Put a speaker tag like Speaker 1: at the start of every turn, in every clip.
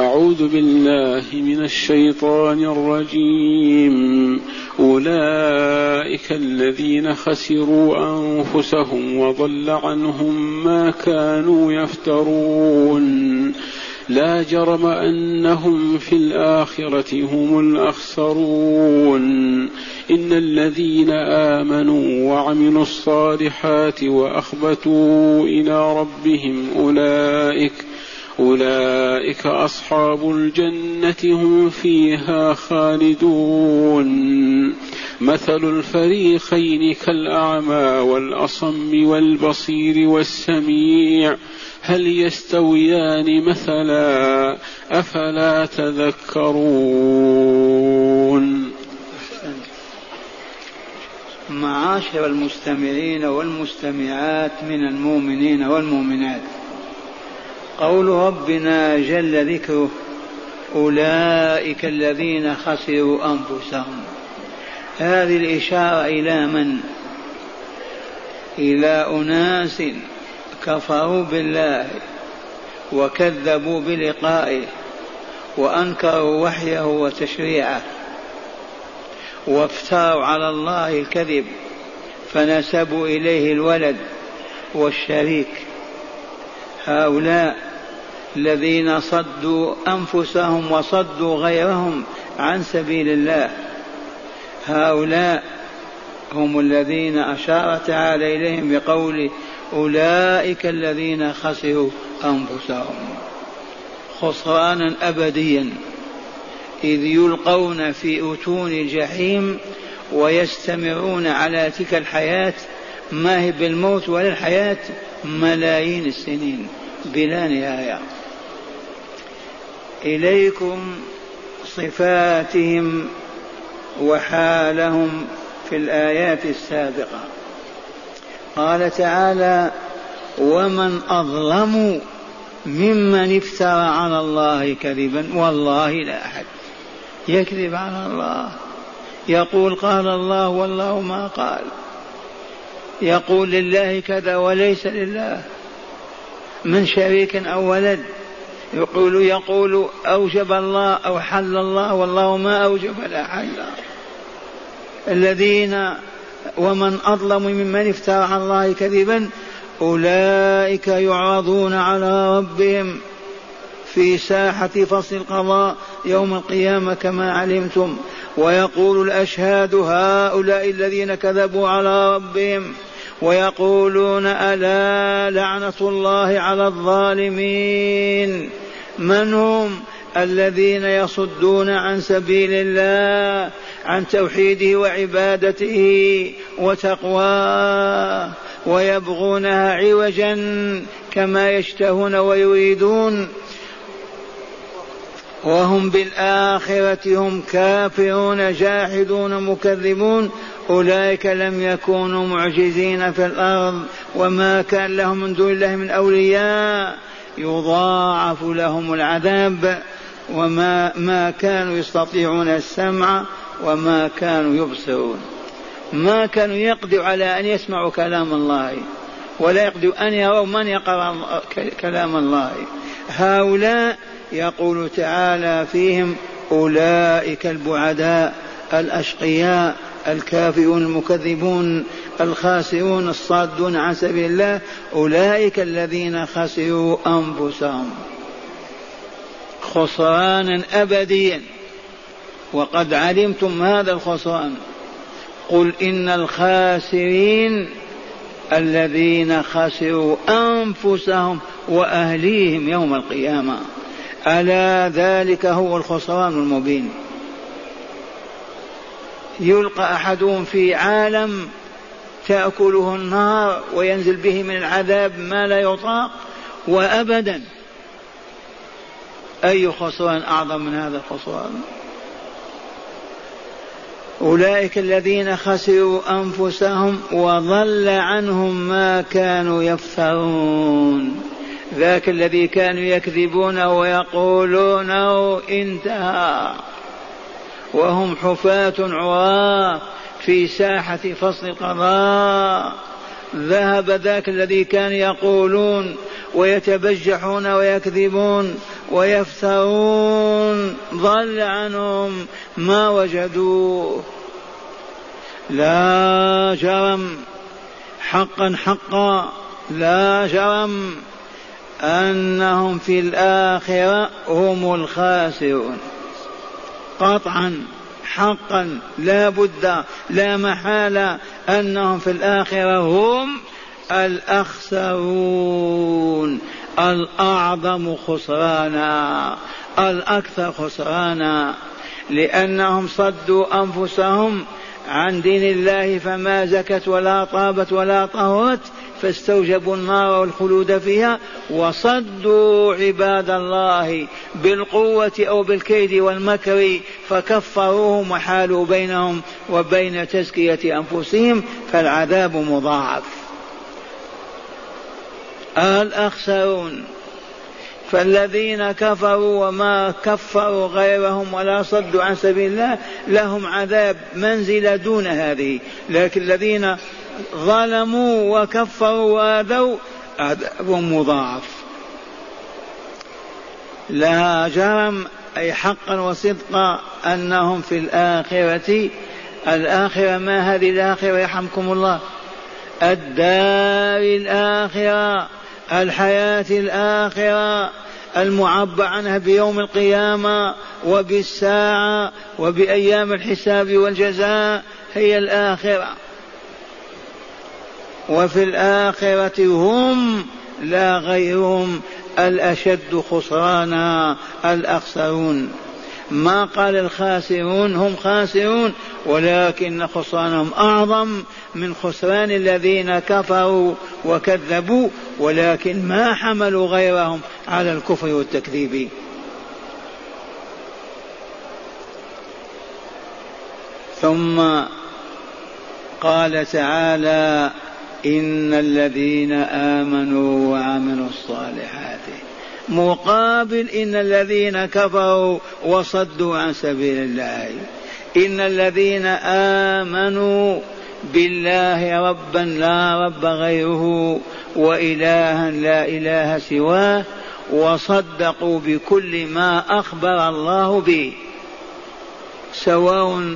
Speaker 1: أعوذ بالله من الشيطان الرجيم. أولئك الذين خسروا أنفسهم وضل عنهم ما كانوا يفترون. لا جرم أنهم في الآخرة هم الأخسرون. إن الذين آمنوا وعملوا الصالحات وأخبتوا إلى ربهم أولئك أولئك أصحاب الجنة هم فيها خالدون. مثل الفريقين كالأعمى والأصم والبصير والسميع. هل يستويان مثلا؟ أفلا تذكرون.
Speaker 2: معاشر المستمعين والمستمعات من المؤمنين والمؤمنات. قول ربنا جل ذكره أولئك الذين خسروا أنفسهم هذه الإشارة إلى من؟ إلى أناس كفروا بالله وكذبوا بلقائه وأنكروا وحيه وتشريعه وافتروا على الله الكذب فنسبوا إليه الولد والشريك هؤلاء الذين صدوا أنفسهم وصدوا غيرهم عن سبيل الله. هؤلاء هم الذين اشار تعالى إليهم بقوله أولئك الذين خسروا أنفسهم. خسرانا أبديا إذ يلقون في أتون الجحيم ويستمرون على تلك الحياة. ما هي بالموت ولا الحياة؟ ملايين السنين بلا نهاية. إليكم صفاتهم وحالهم في الآيات السابقة. قال تعالى ومن أظلم ممن افترى على الله كذبا والله لا أحد يكذب على الله. يقول قال الله والله ما قال. يقول لله كذا وليس لله. من شريك أو ولد يقول يقول أوجب الله أو حل الله والله ما أوجب لا حل. الذين ومن أظلم ممن افترى على الله كذبا أولئك يعرضون على ربهم في ساحة فصل القضاء يوم القيامة كما علمتم. ويقول الأشهاد هؤلاء الذين كذبوا على ربهم ويقولون ألا لعنة الله على الظالمين. من هم الذين يصدون عن سبيل الله عن توحيده وعبادته وتقواه ويبغونها عوجا كما يشتهون ويريدون. وهم بالآخرة هم كافرون جاحدون مكذبون. أولئك لم يكونوا معجزين في الأرض وما كان لهم من دون الله من أولياء. يضاعف لهم العذاب وما ما كانوا يستطيعون السمع وما كانوا يبصرون. ما كانوا يقدروا على أن يسمعوا كلام الله ولا يقدروا أن يروا من يقرأ كلام الله. هؤلاء يقول تعالى فيهم أولئك البعداء الأشقياء الكافرون المكذبون الخاسرون الصادون عن سبيل الله أولئك الذين خسروا أنفسهم خسرانا أبديا. وقد علمتم هذا الخسران. قل إن الخاسرين الذين خسروا أنفسهم وأهليهم يوم القيامة. ألا ذلك هو الخسران المبين. يلقى أحدهم في عالم تأكله النار وينزل به من العذاب ما لا يطاق وأبدا. أي خسران أعظم من هذا الخسران؟ أولئك الذين خسروا أنفسهم وضل عنهم ما كانوا يفترون. ذاك الذي كانوا يكذبون ويقولون انتهى. وهم حفاة عراة في ساحة فصل القضاء ذهب ذاك الذي كان يقولون ويتبجحون ويكذبون ويفترون. ضل عنهم ما وجدوه. لا جرم. حقا حقا. لا جرم. أنهم في الآخرة هم الخاسرون. قطعا حقا لا بد لا محالة أنهم في الآخرة هم الأخسرون الأعظم خسرانا الأكثر خسرانا لأنهم صدوا أنفسهم عن دين الله فما زكت ولا طابت ولا طهرت فاستوجبوا النار والخلود فيها وصدوا عباد الله بالقوة أو بالكيد والمكر فكفروهم وحالوا بينهم وبين تزكية أنفسهم فالعذاب مضاعف. الأخسرون فالذين كفروا وما كفروا غيرهم ولا صدوا عن سبيل الله لهم عذاب منزلة دون هذه لكن الذين ظلموا وكفروا وآذوا عذاب مضاعف. لا جرم أي حقا وصدقا أنهم في الآخرة الآخرة ما هذه الآخرة يرحمكم الله الدار الآخرة الحياة الآخرة المعبر عنها بيوم القيامة وبالساعة وبأيام الحساب والجزاء هي الآخرة. وفي الآخرة هم لا غيرهم الأشد خسرانا الأخسرون. ما قال الخاسرون هم خاسرون ولكن خسرانهم أعظم من خسران الذين كفروا وكذبوا ولكن ما حملوا غيرهم على الكفر والتكذيب. ثم قال تعالى إن الذين آمنوا وعملوا الصالحات مقابل إن الذين كفروا وصدوا عن سبيل الله. إن الذين آمنوا بالله ربا لا رب غيره وإلها لا إله سواه وصدقوا بكل ما أخبر الله به سواء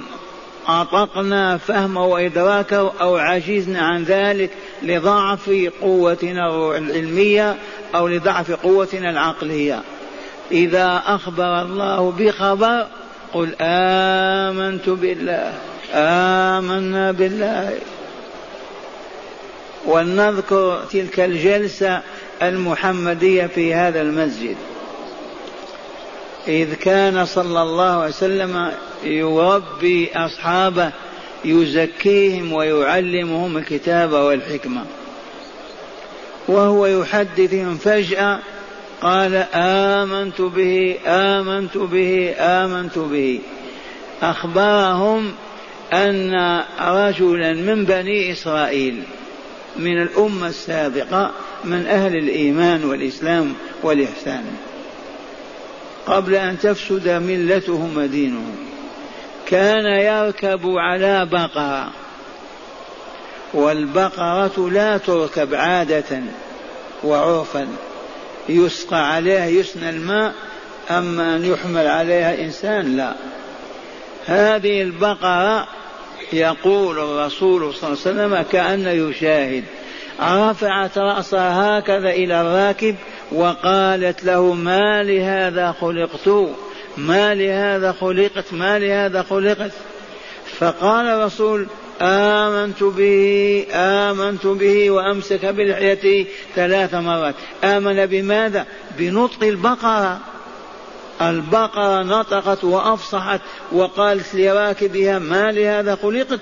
Speaker 2: أطقنا فهمه وإدراكه أو عجزنا عن ذلك لضعف قوتنا العلمية أو لضعف قوتنا العقلية. إذا أخبر الله بخبر قل آمنت بالله آمنا بالله. ولنذكر تلك الجلسة المحمدية في هذا المسجد. إذ كان صلى الله عليه وسلم يربي أصحابه يزكيهم ويعلمهم الكتاب والحكمة. وهو يحدثهم فجأة قال آمنت به آمنت به آمنت به. أخبرهم أن رجلا من بني إسرائيل من الأمة السابقة من أهل الإيمان والإسلام والإحسان. قبل أن تفسد ملتهم ودينهم. كان يركب على بقرة. والبقرة لا تركب عادة وعرفا. يسقى عليها يسنى الماء أما أن يحمل عليها إنسان لا. هذه البقرة يقول الرسول صلى الله عليه وسلم كأنه يشاهد. رفعت رأسها هكذا إلى الراكب وقالت له ما لهذا خلقت؟ ما لهذا خلقت؟ ما لهذا خلقت؟ فقال الرسول آمنت به آمنت به وأمسك بلحيته ثلاث مرات. آمن بماذا؟ بنطق البقرة. البقرة نطقت وأفصحت وقالت لراكبها ما لهذا خلقت؟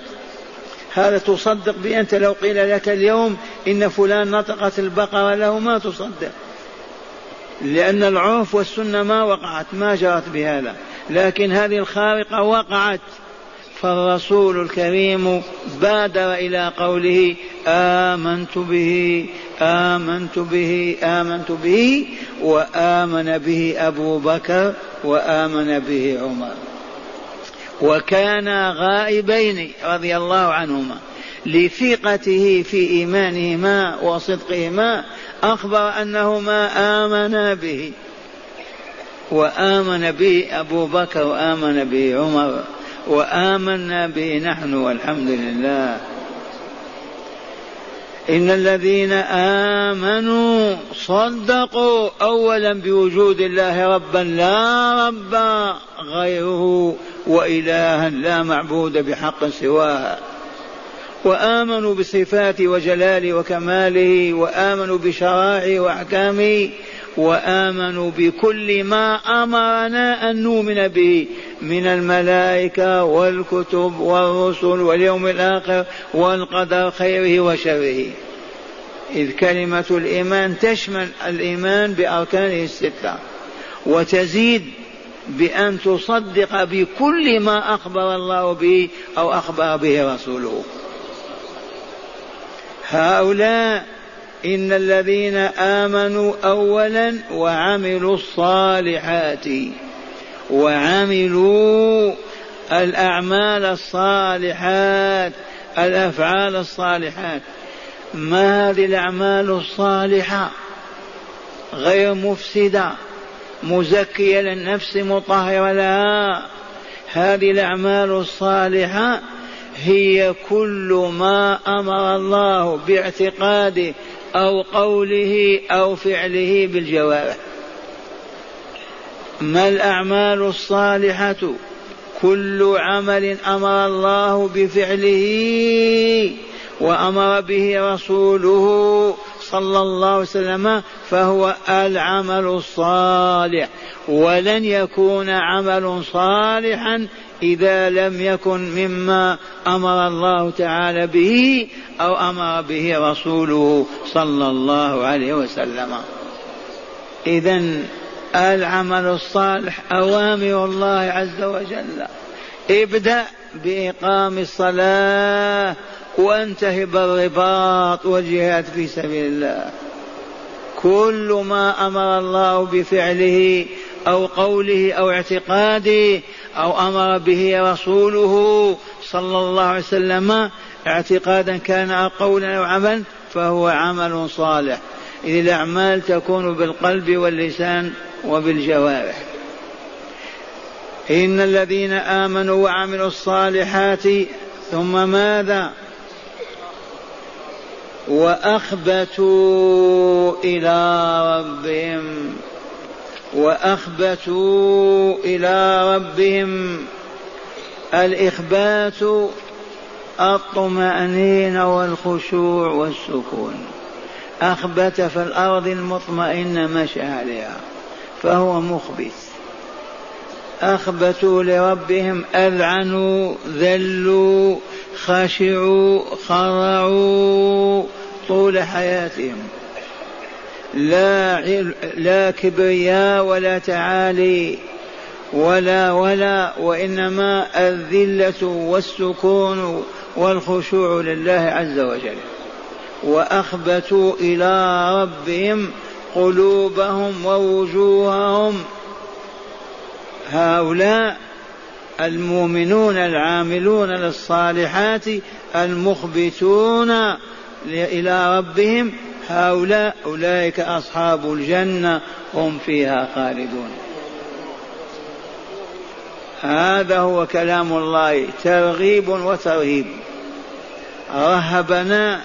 Speaker 2: هذا تصدق بأنت لو قيل لك اليوم إن فلان نطقت البقرة له ما تصدق. لأن العرف والسنة ما وقعت ما جرت بهذا. لكن هذه الخارقة وقعت. فالرسول الكريم بادر إلى قوله آمنت به آمنت به آمنت به وآمن به أبو بكر وآمن به عمر. وكانا غائبين رضي الله عنهما. لثقته في إيمانهما وصدقهما أخبر أنهما آمنا به. وآمن به أبو بكر وآمن به عمر وآمنا به نحن والحمد لله. إن الذين آمنوا صدقوا أولا بوجود الله ربا لا رب غيره وإلها لا معبود بحق سواه. وآمنوا بصفاته وجلاله وكماله وآمنوا بشرائعه وأحكامه وآمنوا بكل ما أمرنا أن نؤمن به من الملائكة والكتب والرسل واليوم الآخر والقدر خيره وشره. إذ كلمة الإيمان تشمل الإيمان بأركانه الستة وتزيد بأن تصدق بكل ما أخبر الله به أو أخبر به رسوله. هؤلاء إن الذين آمنوا أولا وعملوا الصالحات وعملوا الأعمال الصالحات الأفعال الصالحات. ما هذه الأعمال الصالحة؟ غير مفسدة مزكية للنفس مطهرة لها. هذه الأعمال الصالحة هي كل ما أمر الله باعتقاده أو قوله أو فعله بالجوارح ما الأعمال الصالحة؟ كل عمل أمر الله بفعله وأمر به رسوله صلى الله عليه وسلم فهو العمل الصالح. ولن يكون عمل صالحا إذا لم يكن مما أمر الله تعالى به أو أمر به رسوله صلى الله عليه وسلم. إذا العمل الصالح أوامر الله عز وجل. ابدأ بإقام الصلاة وانتهي بالرباط والجهاد في سبيل الله. كل ما أمر الله بفعله أو قوله أو اعتقاده أو أمر به رسوله صلى الله عليه وسلم اعتقادا كان أو قولا أو عملا فهو عمل صالح. إذ الأعمال تكون بالقلب واللسان وبالجوارح. إن الذين آمنوا وعملوا الصالحات ثم ماذا؟ وأخبتوا إلى ربهم. وأخبتوا إلى ربهم الإخبات الطمأنينة والخشوع والسكون. أخبت في الأرض المطمئنة مشى عليها فهو مخبت. أخبتوا لربهم أذعنوا ذلوا خشعوا خرعوا طول حياتهم. لا لا كبرياء ولا تعالي ولا ولا وإنما الذلة والسكون والخشوع لله عز وجل. وأخبتوا إلى ربهم قلوبهم ووجوههم. هؤلاء المؤمنون العاملون للصالحات المخبتون إلى ربهم هؤلاء أولئك أصحاب الجنة هم فيها خالدون. هذا هو كلام الله ترغيب وترهيب. رهبنا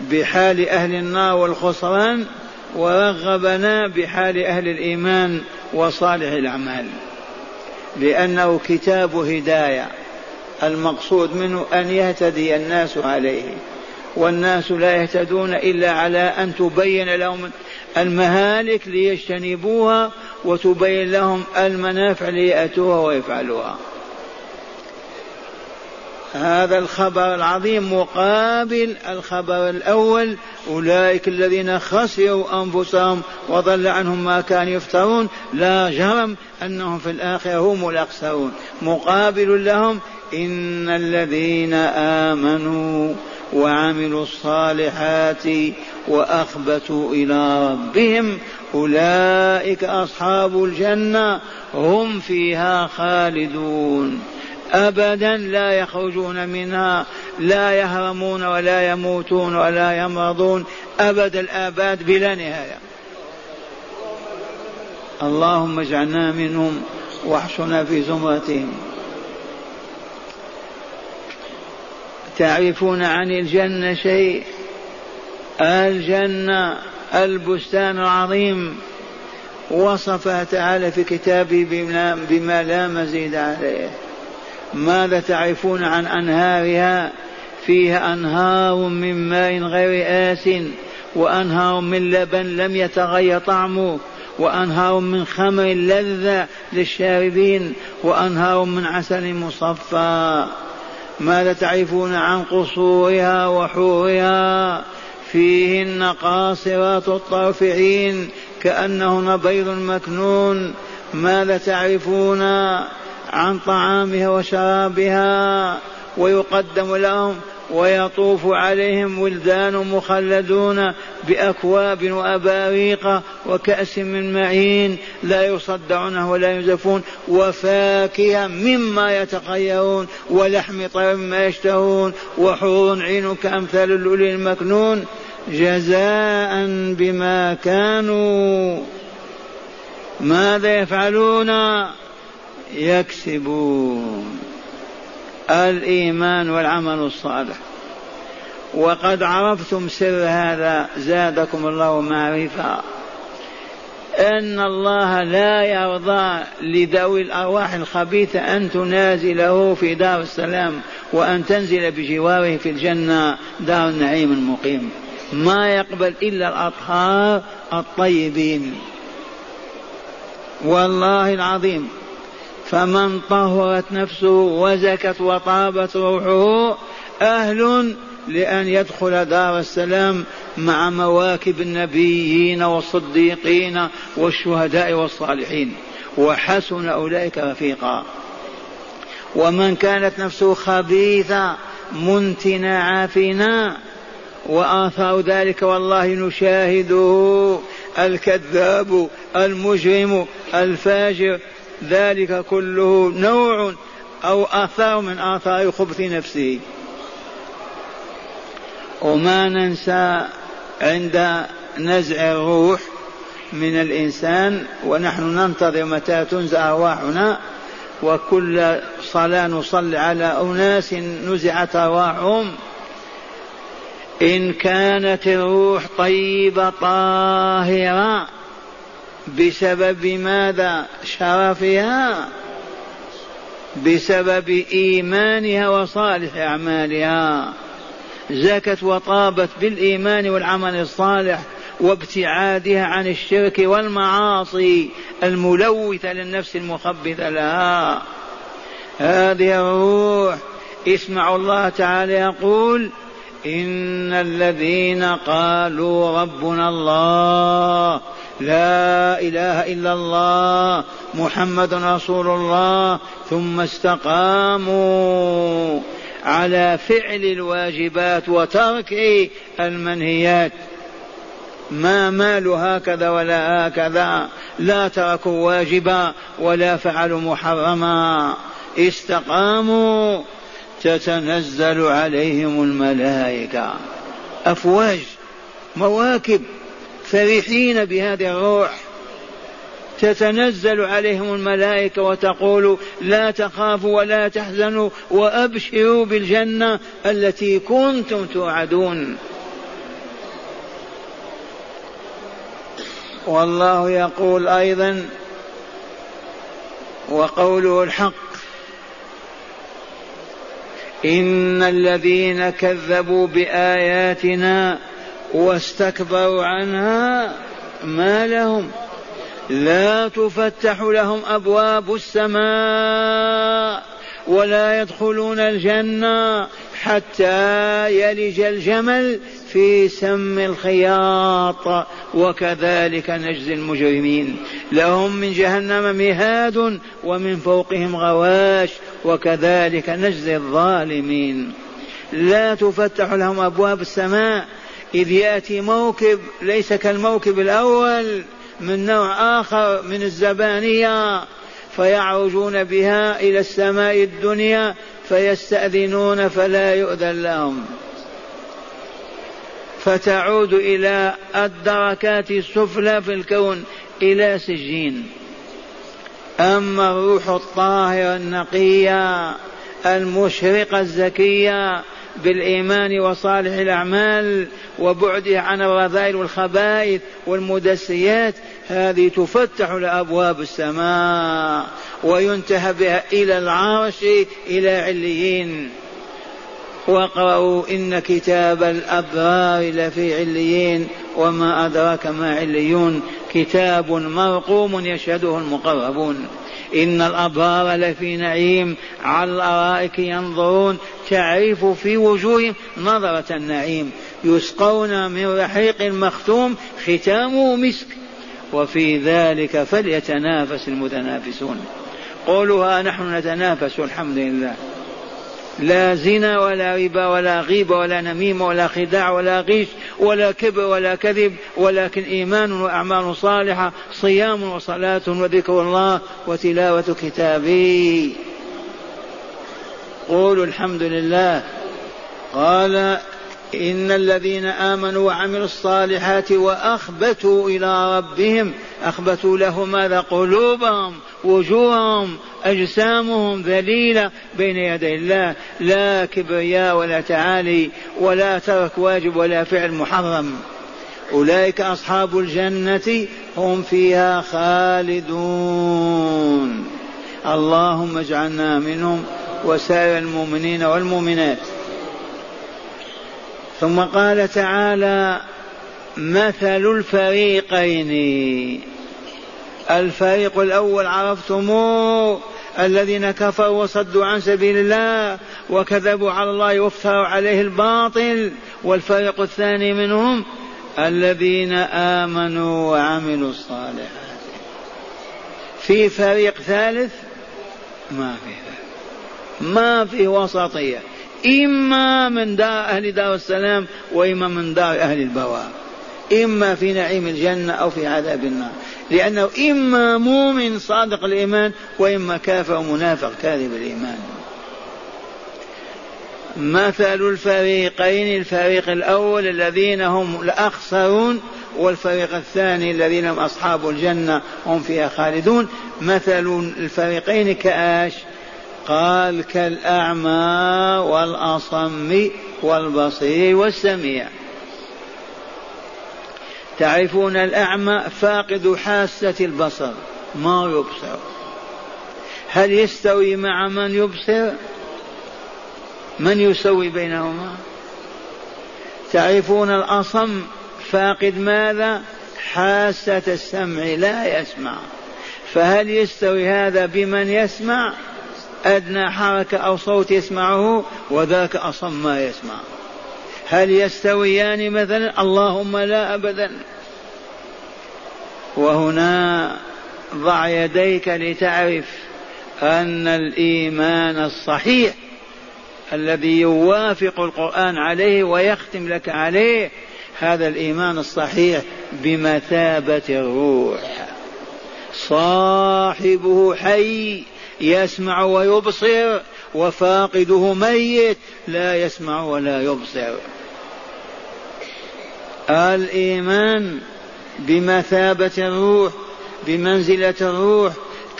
Speaker 2: بحال أهل النار والخسران ورغبنا بحال أهل الإيمان وصالح الأعمال. لأنه كتاب هداية المقصود منه أن يهتدي الناس عليه. والناس لا يهتدون إلا على أن تبين لهم المهالك ليجتنبوها وتبين لهم المنافع ليأتوها ويفعلوها. هذا الخبر العظيم مقابل الخبر الأول أولئك الذين خسروا أنفسهم وضل عنهم ما كانوا يفترون. لا جرم أنهم في الآخرة هم الأخسرون. مقابل لهم إن الذين آمنوا وعملوا الصالحات وأخبتوا إلى ربهم أولئك أصحاب الجنة هم فيها خالدون. ابدا لا يخرجون منها لا يهرمون ولا يموتون ولا يمرضون. أبد الآباد بلا نهاية. اللهم اجعلنا منهم واحشنا في زمرتهم. تعرفون عن الجنة شيء؟ الجنة البستان العظيم. وصفها تعالى في كتابه بما لا مزيد عليه. ماذا تعرفون عن أنهارها؟ فيها أنهار من ماء غير آس وأنهار من لبن لم يتغير طعمه وأنهار من خمر لذة للشاربين وأنهار من عسل مصفى. ماذا تعرفون عن قصورها وحورها؟ فيهن قاصرات الطرفعين كأنهن بيض مكنون. ماذا تعرفون عن طعامها وشرابها؟ ويقدم لهم ويطوف عليهم ولدان مخلدون بأكواب وأباريق وكأس من معين لا يصدعونه ولا ينزفون وفاكهة مما يتخيرون ولحم طير مما يشتهون وحور عين كأمثال اللؤلؤ المكنون جزاء بما كانوا ماذا يفعلون؟ يكسبون. الإيمان والعمل الصالح. وقد عرفتم سر هذا زادكم الله معرفة. إن الله لا يرضى لذوي الأرواح الخبيثة أن تنازله في دار السلام وأن تنزل بجواره في الجنة دار النعيم المقيم. ما يقبل إلا الأطهار الطيبين. والله العظيم. فمن طهرت نفسه وزكت وطابت روحه أهل لأن يدخل دار السلام مع مواكب النبيين والصديقين والشهداء والصالحين وحسن أولئك رفيقا ومن كانت نفسه خبيثة منتنة عافنة وآثار ذلك والله نشاهده الكذاب المجرم الفاجر ذلك كله نوع أو آثار من آثار خبث نفسه. وما ننسى عند نزع الروح من الإنسان ونحن ننتظر متى تنزع أرواحنا وكل صلاة نصلي على أناس نزعت أرواحهم. إن كانت الروح طيبة طاهرة بسبب ماذا؟ شرفها. بسبب إيمانها وصالح أعمالها. زكت وطابت بالإيمان والعمل الصالح وابتعادها عن الشرك والمعاصي الملوثة للنفس المخبثة لها. هذه الروح اسمعوا الله تعالى يقول إن الذين قالوا ربنا الله لا إله إلا الله محمد رسول الله. ثم استقاموا على فعل الواجبات وترك المنهيات. ما مالوا هكذا ولا هكذا لا تركوا واجبا ولا فعلوا محرما. استقاموا تتنزل عليهم الملائكة. أفواج مواكب. فرحين بهذه الروح. تتنزل عليهم الملائكة وتقول لا تخافوا ولا تحزنوا وأبشروا بالجنة التي كنتم توعدون. والله يقول أيضا وقوله الحق إن الذين كذبوا بآياتنا واستكبروا عنها ما لهم. لا تفتح لهم أبواب السماء ولا يدخلون الجنة حتى يلج الجمل في سم الخياط. وكذلك نجزي المجرمين. لهم من جهنم مهاد ومن فوقهم غواش. وكذلك نجزي الظالمين. لا تفتح لهم أبواب السماء إذ يأتي موكب ليس كالموكب الأول من نوع آخر من الزبانية فيعرجون بها إلى السماء الدنيا فيستأذنون فلا يؤذن لهم. فتعود إلى الدركات السفلى في الكون إلى سجين. أما الروح الطاهرة النقية المشرقة الزكية بالإيمان وصالح الأعمال وبعدها عن الرذائل والخبائث والمدسيات هذه تفتح لأبواب السماء وينتهى بها إلى العرش إلى عليين. واقرأوا إن كتاب الأبرار لفي عليين وما أدراك ما عليون. كتاب مرقوم يشهده المقربون. إن الأبرار لفي نعيم على الأرائك ينظرون تعرف في وجوههم نظرة النعيم. يسقون من رحيق مختوم ختامه مسك. وفي ذلك فليتنافس المتنافسون. قولوا ها نحن نتنافس الحمد لله. لا زنا ولا ربا ولا غيبة ولا نميمة ولا خداع ولا غش ولا كبر ولا كذب ولكن إيمان وأعمال صالحة صيام وصلاة وذكر الله وتلاوة كتابي قولوا الحمد لله. قال إن الذين آمنوا وعملوا الصالحات وأخبتوا إلى ربهم أخبتوا له ماذا؟ قلوبهم وجوههم أجسامهم ذليلة بين يدي الله. لا كبرياء ولا تعالي ولا ترك واجب ولا فعل محرم. أولئك أصحاب الجنة هم فيها خالدون. اللهم اجعلنا منهم وسائر المؤمنين والمؤمنات. ثم قال تعالى مثل الفريقين. الفريق الأول عرفتموه الذين كفروا وصدوا عن سبيل الله وكذبوا على الله وافتروا عليه الباطل. والفريق الثاني منهم الذين آمنوا وعملوا الصالحات. في فريق ثالث ما في ما في وسطية. إما من دار أهل دار السلام وإما من دار أهل البوار. إما في نعيم الجنة أو في عذاب النار. لأنه إما مؤمن صادق الإيمان وإما كافر منافق كاذب الإيمان. مثل الفريقين الفريق الأول الذين هم الأخسرون والفريق الثاني الذين هم أصحاب الجنة هم فيها خالدون. مثل الفريقين كآش قال كالأعمى والأصم والبصير والسميع. تعرفون الأعمى فاقد حاسة البصر ما يبصر. هل يستوي مع من يبصر؟ من يسوي بينهما؟ تعرفون الأصم فاقد ماذا؟ حاسة السمع لا يسمع. فهل يستوي هذا بمن يسمع؟ أدنى حركة أو صوت يسمعه وذاك أصم ما يسمع. هل يستويان مثلا؟ اللهم لا أبدا. وهنا ضع يديك لتعرف أن الإيمان الصحيح الذي يوافق القرآن عليه ويختم لك عليه هذا الإيمان الصحيح بمثابة الروح. صاحبه حي يسمع ويبصر وفاقده ميت لا يسمع ولا يبصر. الإيمان بمثابة الروح بمنزلة الروح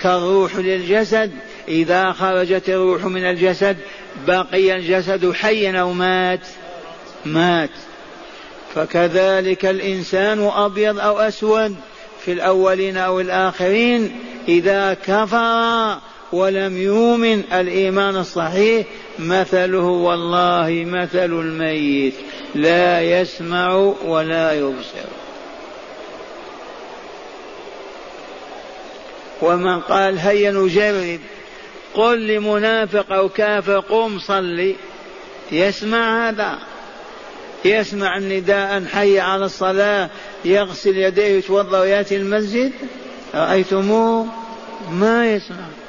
Speaker 2: كالروح للجسد. إذا خرجت الروح من الجسد بقي الجسد حيا أو مات؟ مات. فكذلك الإنسان أبيض أو أسود في الأولين أو الآخرين إذا كفر ولم يؤمن الإيمان الصحيح مثله والله مثل الميت لا يسمع ولا يبصر. ومن قال هيا نجرب قل لمنافق أو كافر قم صلي. يسمع هذا. يسمع النداء حي على الصلاة يغسل يديه يتوضا ويأتي المسجد. رأيتموه؟ ما يسمع.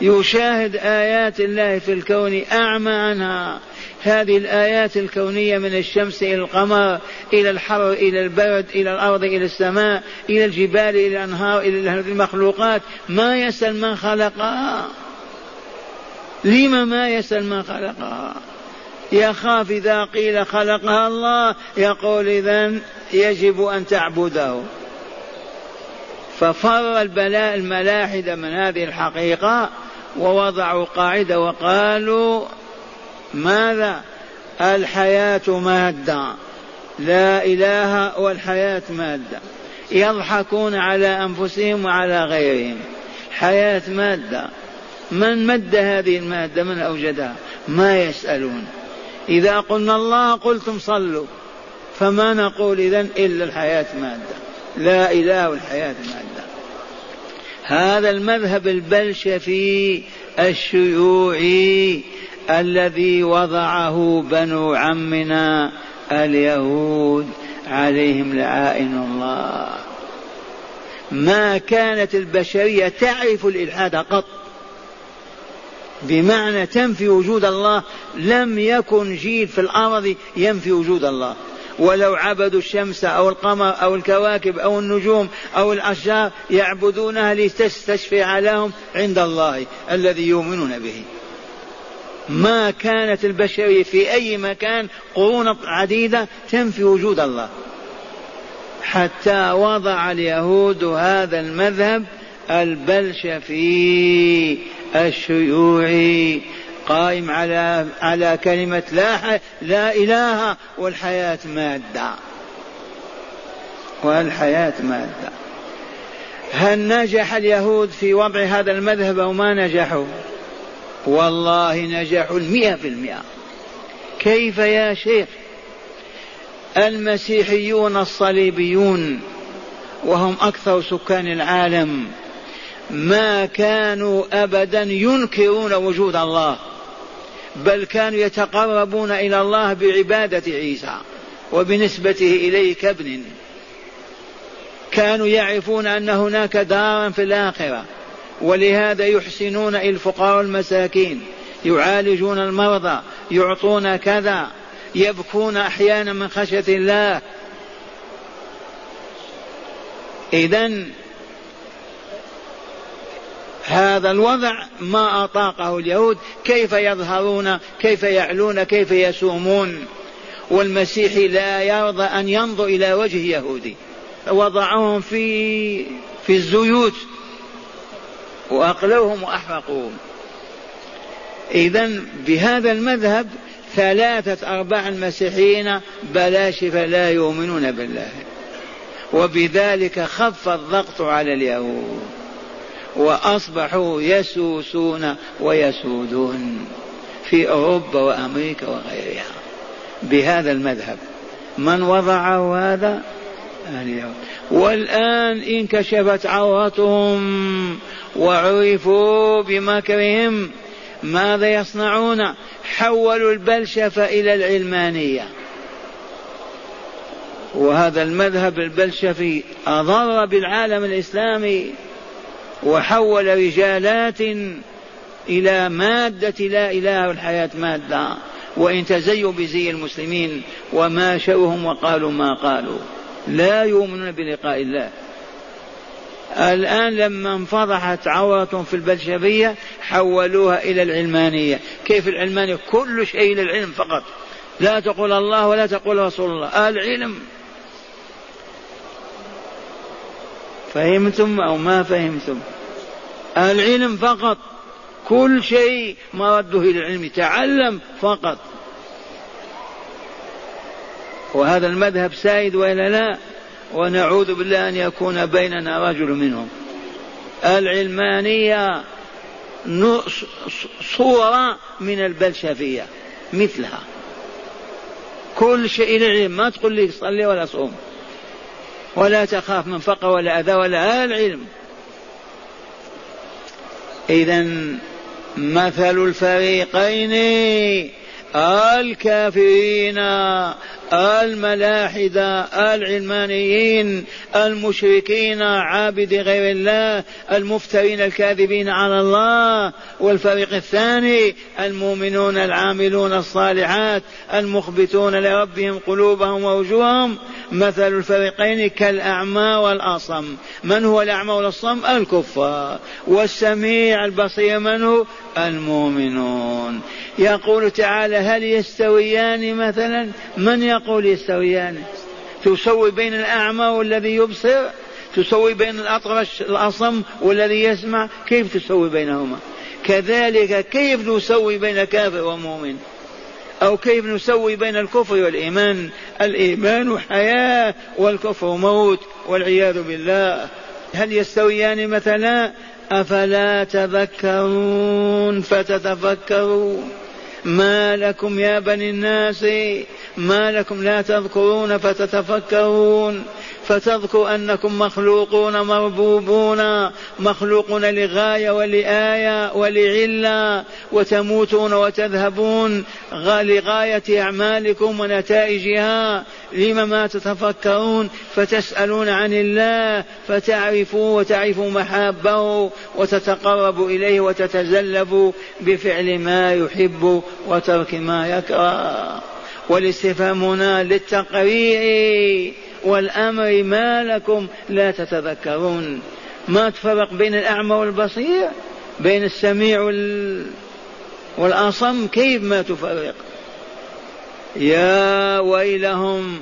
Speaker 2: يشاهد آيات الله في الكون أعمى عنها. هذه الآيات الكونية من الشمس إلى القمر إلى الحر إلى البرد إلى الأرض إلى السماء إلى الجبال إلى الأنهار إلى المخلوقات. ما يسأل من خلقها لما ما يسأل من خلقها يخاف إذا قيل خلقها الله يقول إذا يجب أن تعبده. ففر البلاء الملاحدة من هذه الحقيقة ووضعوا قاعدة وقالوا ماذا؟ الحياة مادة. لا إله والحياة مادة. يضحكون على أنفسهم وعلى غيرهم. حياة مادة. من مد هذه المادة؟ من أوجدها؟ ما يسألون. إذا قلنا الله قلتم صلوا. فما نقول إذن إلا الحياة مادة. لا إله الحياة مادة. هذا المذهب البلشفي الشيوعي الذي وضعه بنو عمنا اليهود عليهم لعائن الله. ما كانت البشرية تعرف الإلحاد قط. بمعنى تنفي وجود الله لم يكن جيل في الأرض ينفي وجود الله. ولو عبدوا الشمس أو القمر أو الكواكب أو النجوم أو الأشجار يعبدونها لتستشفع لهم عند الله الذي يؤمنون به. ما كانت البشرية في أي مكان قرون عديدة تنفي وجود الله. حتى وضع اليهود هذا المذهب البلشفي الشيوعي قائم على على كلمة لا لا إله والحياة مادة. والحياة مادة. هل نجح اليهود في وضع هذا المذهب أو ما نجحوا؟ والله نجحوا المئة في المئة كيف يا شيخ؟ المسيحيون الصليبيون وهم أكثر سكان العالم ما كانوا أبدا ينكرون وجود الله. بل كانوا يتقربون إلى الله بعبادة عيسى وبنسبته إليه كابن كانوا يعرفون أن هناك دارا في الآخرة ولهذا يحسنون إلى الفقراء والمساكين. يعالجون المرضى يعطون كذا يبكون أحيانا من خشية الله. اذا هذا الوضع ما أطاقه اليهود كيف يظهرون كيف يعلون كيف يسومون. والمسيحي لا يرضى أن ينظر إلى وجه يهودي. وضعهم في في الزيوت. وأقلوهم وأحرقوهم. اذا بهذا المذهب ثلاثة أرباع المسيحيين بلاشفة لا يؤمنون بالله. وبذلك خف الضغط على اليهود. وأصبحوا يسوسون ويسودون في أوروبا وأمريكا وغيرها. بهذا المذهب من وضعه هذا؟ اليهود والآن انكشفت عورتهم وعرفوا بمكرهم ماذا يصنعون. حولوا البلشفة إلى العلمانية. وهذا المذهب البلشفي أضر بالعالم الإسلامي. وحول رجالات إلى مادة لا إله الحياة مادة. وإن تزيوا بزي المسلمين وما شوهم وقالوا ما قالوا. لا يؤمنون بلقاء الله. الآن لما انفضحت عورة في البلشفية حولوها إلى العلمانية. كيف العلمانية؟ كل شيء للعلم فقط. لا تقول الله ولا تقول رسول الله. العلم فهمتم أو ما فهمتم؟ العلم فقط. كل شيء مرده إلى العلم تعلم فقط. وهذا المذهب سائد وإلا لا؟ ونعوذ بالله أن يكون بيننا رجل منهم. العلمانية صورة من البلشفية مثلها. كل شيء العلم ما تقول لي صلي ولا صوم. ولا تخاف من فقر ولا أذى ولا العلم إذا مثل الفريقين الكافرين الملاحدة العلمانيين المشركين عابد غير الله المفترين الكاذبين على الله والفريق الثاني المؤمنون العاملون الصالحات المخبتون لربهم قلوبهم ووجوههم. مثل الفريقين كالأعمى والأصم. من هو الأعمى والأصم؟ الكفار. والسميع البصير من هو؟ المؤمنون. يقول تعالى هل يستويان مثلا؟ من يقول يستويان؟ تسوي بين الأعمى والذي يبصر؟ تسوي بين الأطرش الأصم والذي يسمع؟ كيف تسوي بينهما؟ كذلك كيف نسوي بين كافر ومؤمن؟ أو كيف نسوي بين الكفر والإيمان؟ الإيمان حياة والكفر موت والعياذ بالله. هل يستويان مثلا؟ أفلا تذكرون؟ فتتفكروا ما لكم يا بني الناس ما لكم لا تذكرون فتتفكرون. فتذكر أنكم مخلوقون مربوبون مخلوقون لغاية ولآية ولعلة وتموتون وتذهبون لغاية أعمالكم ونتائجها. لم ما تتفكرون فتسألون عن الله فتعرفوا وتعرفوا محابه وتتقرب إليه وتتزلف بفعل ما يحب وترك ما يكره والاستفهام هنا للتقريع والأمر ما لكم لا تتذكرون ما تفرق بين الأعمى والبصير؟ بين السميع وال... والأصم؟ كيف ما تفرق؟ يا ويلهم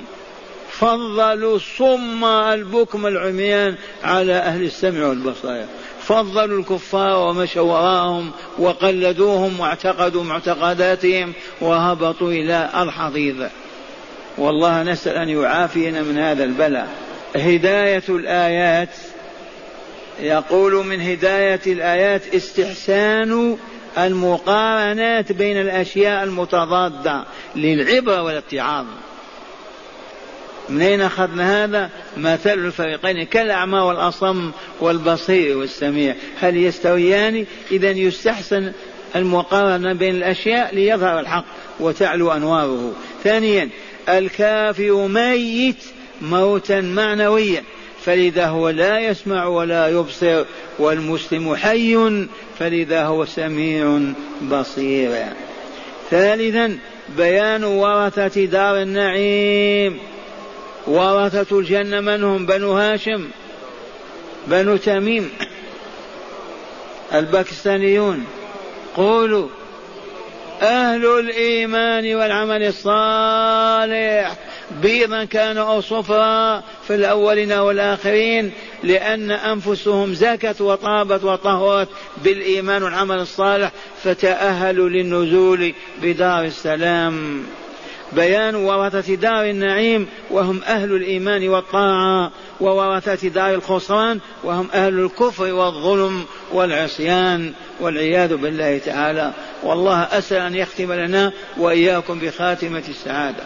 Speaker 2: فضلوا الصم البكم العميان على أهل السمع والبصائر. فضلوا الكفار ومشوا وراءهم وقلدوهم واعتقدوا معتقداتهم وهبطوا إلى الحضيض. والله نسأل أن يعافينا من هذا البلاء. هداية الآيات يقول من هداية الآيات استحسان المقارنات بين الأشياء المتضادة للعبرة والاتعاظ من أين أخذنا هذا؟ مثل الفريقين كالأعمى والأصم والبصير والسميع. هل يستويان؟ إذا يستحسن المقارنة بين الأشياء ليظهر الحق وتعلو أنواره. ثانيا الكافر ميت موتا معنويا. فلذا هو لا يسمع ولا يبصر والمسلم حي فلذا هو سميع بصير. ثالثا بيان ورثة دار النعيم. ورثة الجنة من هم؟ بنو هاشم بنو تميم الباكستانيون. قولوا أهل الإيمان والعمل الصالح. بيضا كانوا أو صفرا في الأولين والآخرين لأن أنفسهم زكت وطابت وطهرت بالإيمان والعمل الصالح فتأهلوا للنزول بدار السلام. بيان ورثة دار النعيم وهم أهل الإيمان والطاعة وورثة دار الخسران وهم أهل الكفر والظلم والعصيان والعياذ بالله تعالى. والله أسأل أن يختم لنا وإياكم بخاتمة السعادة.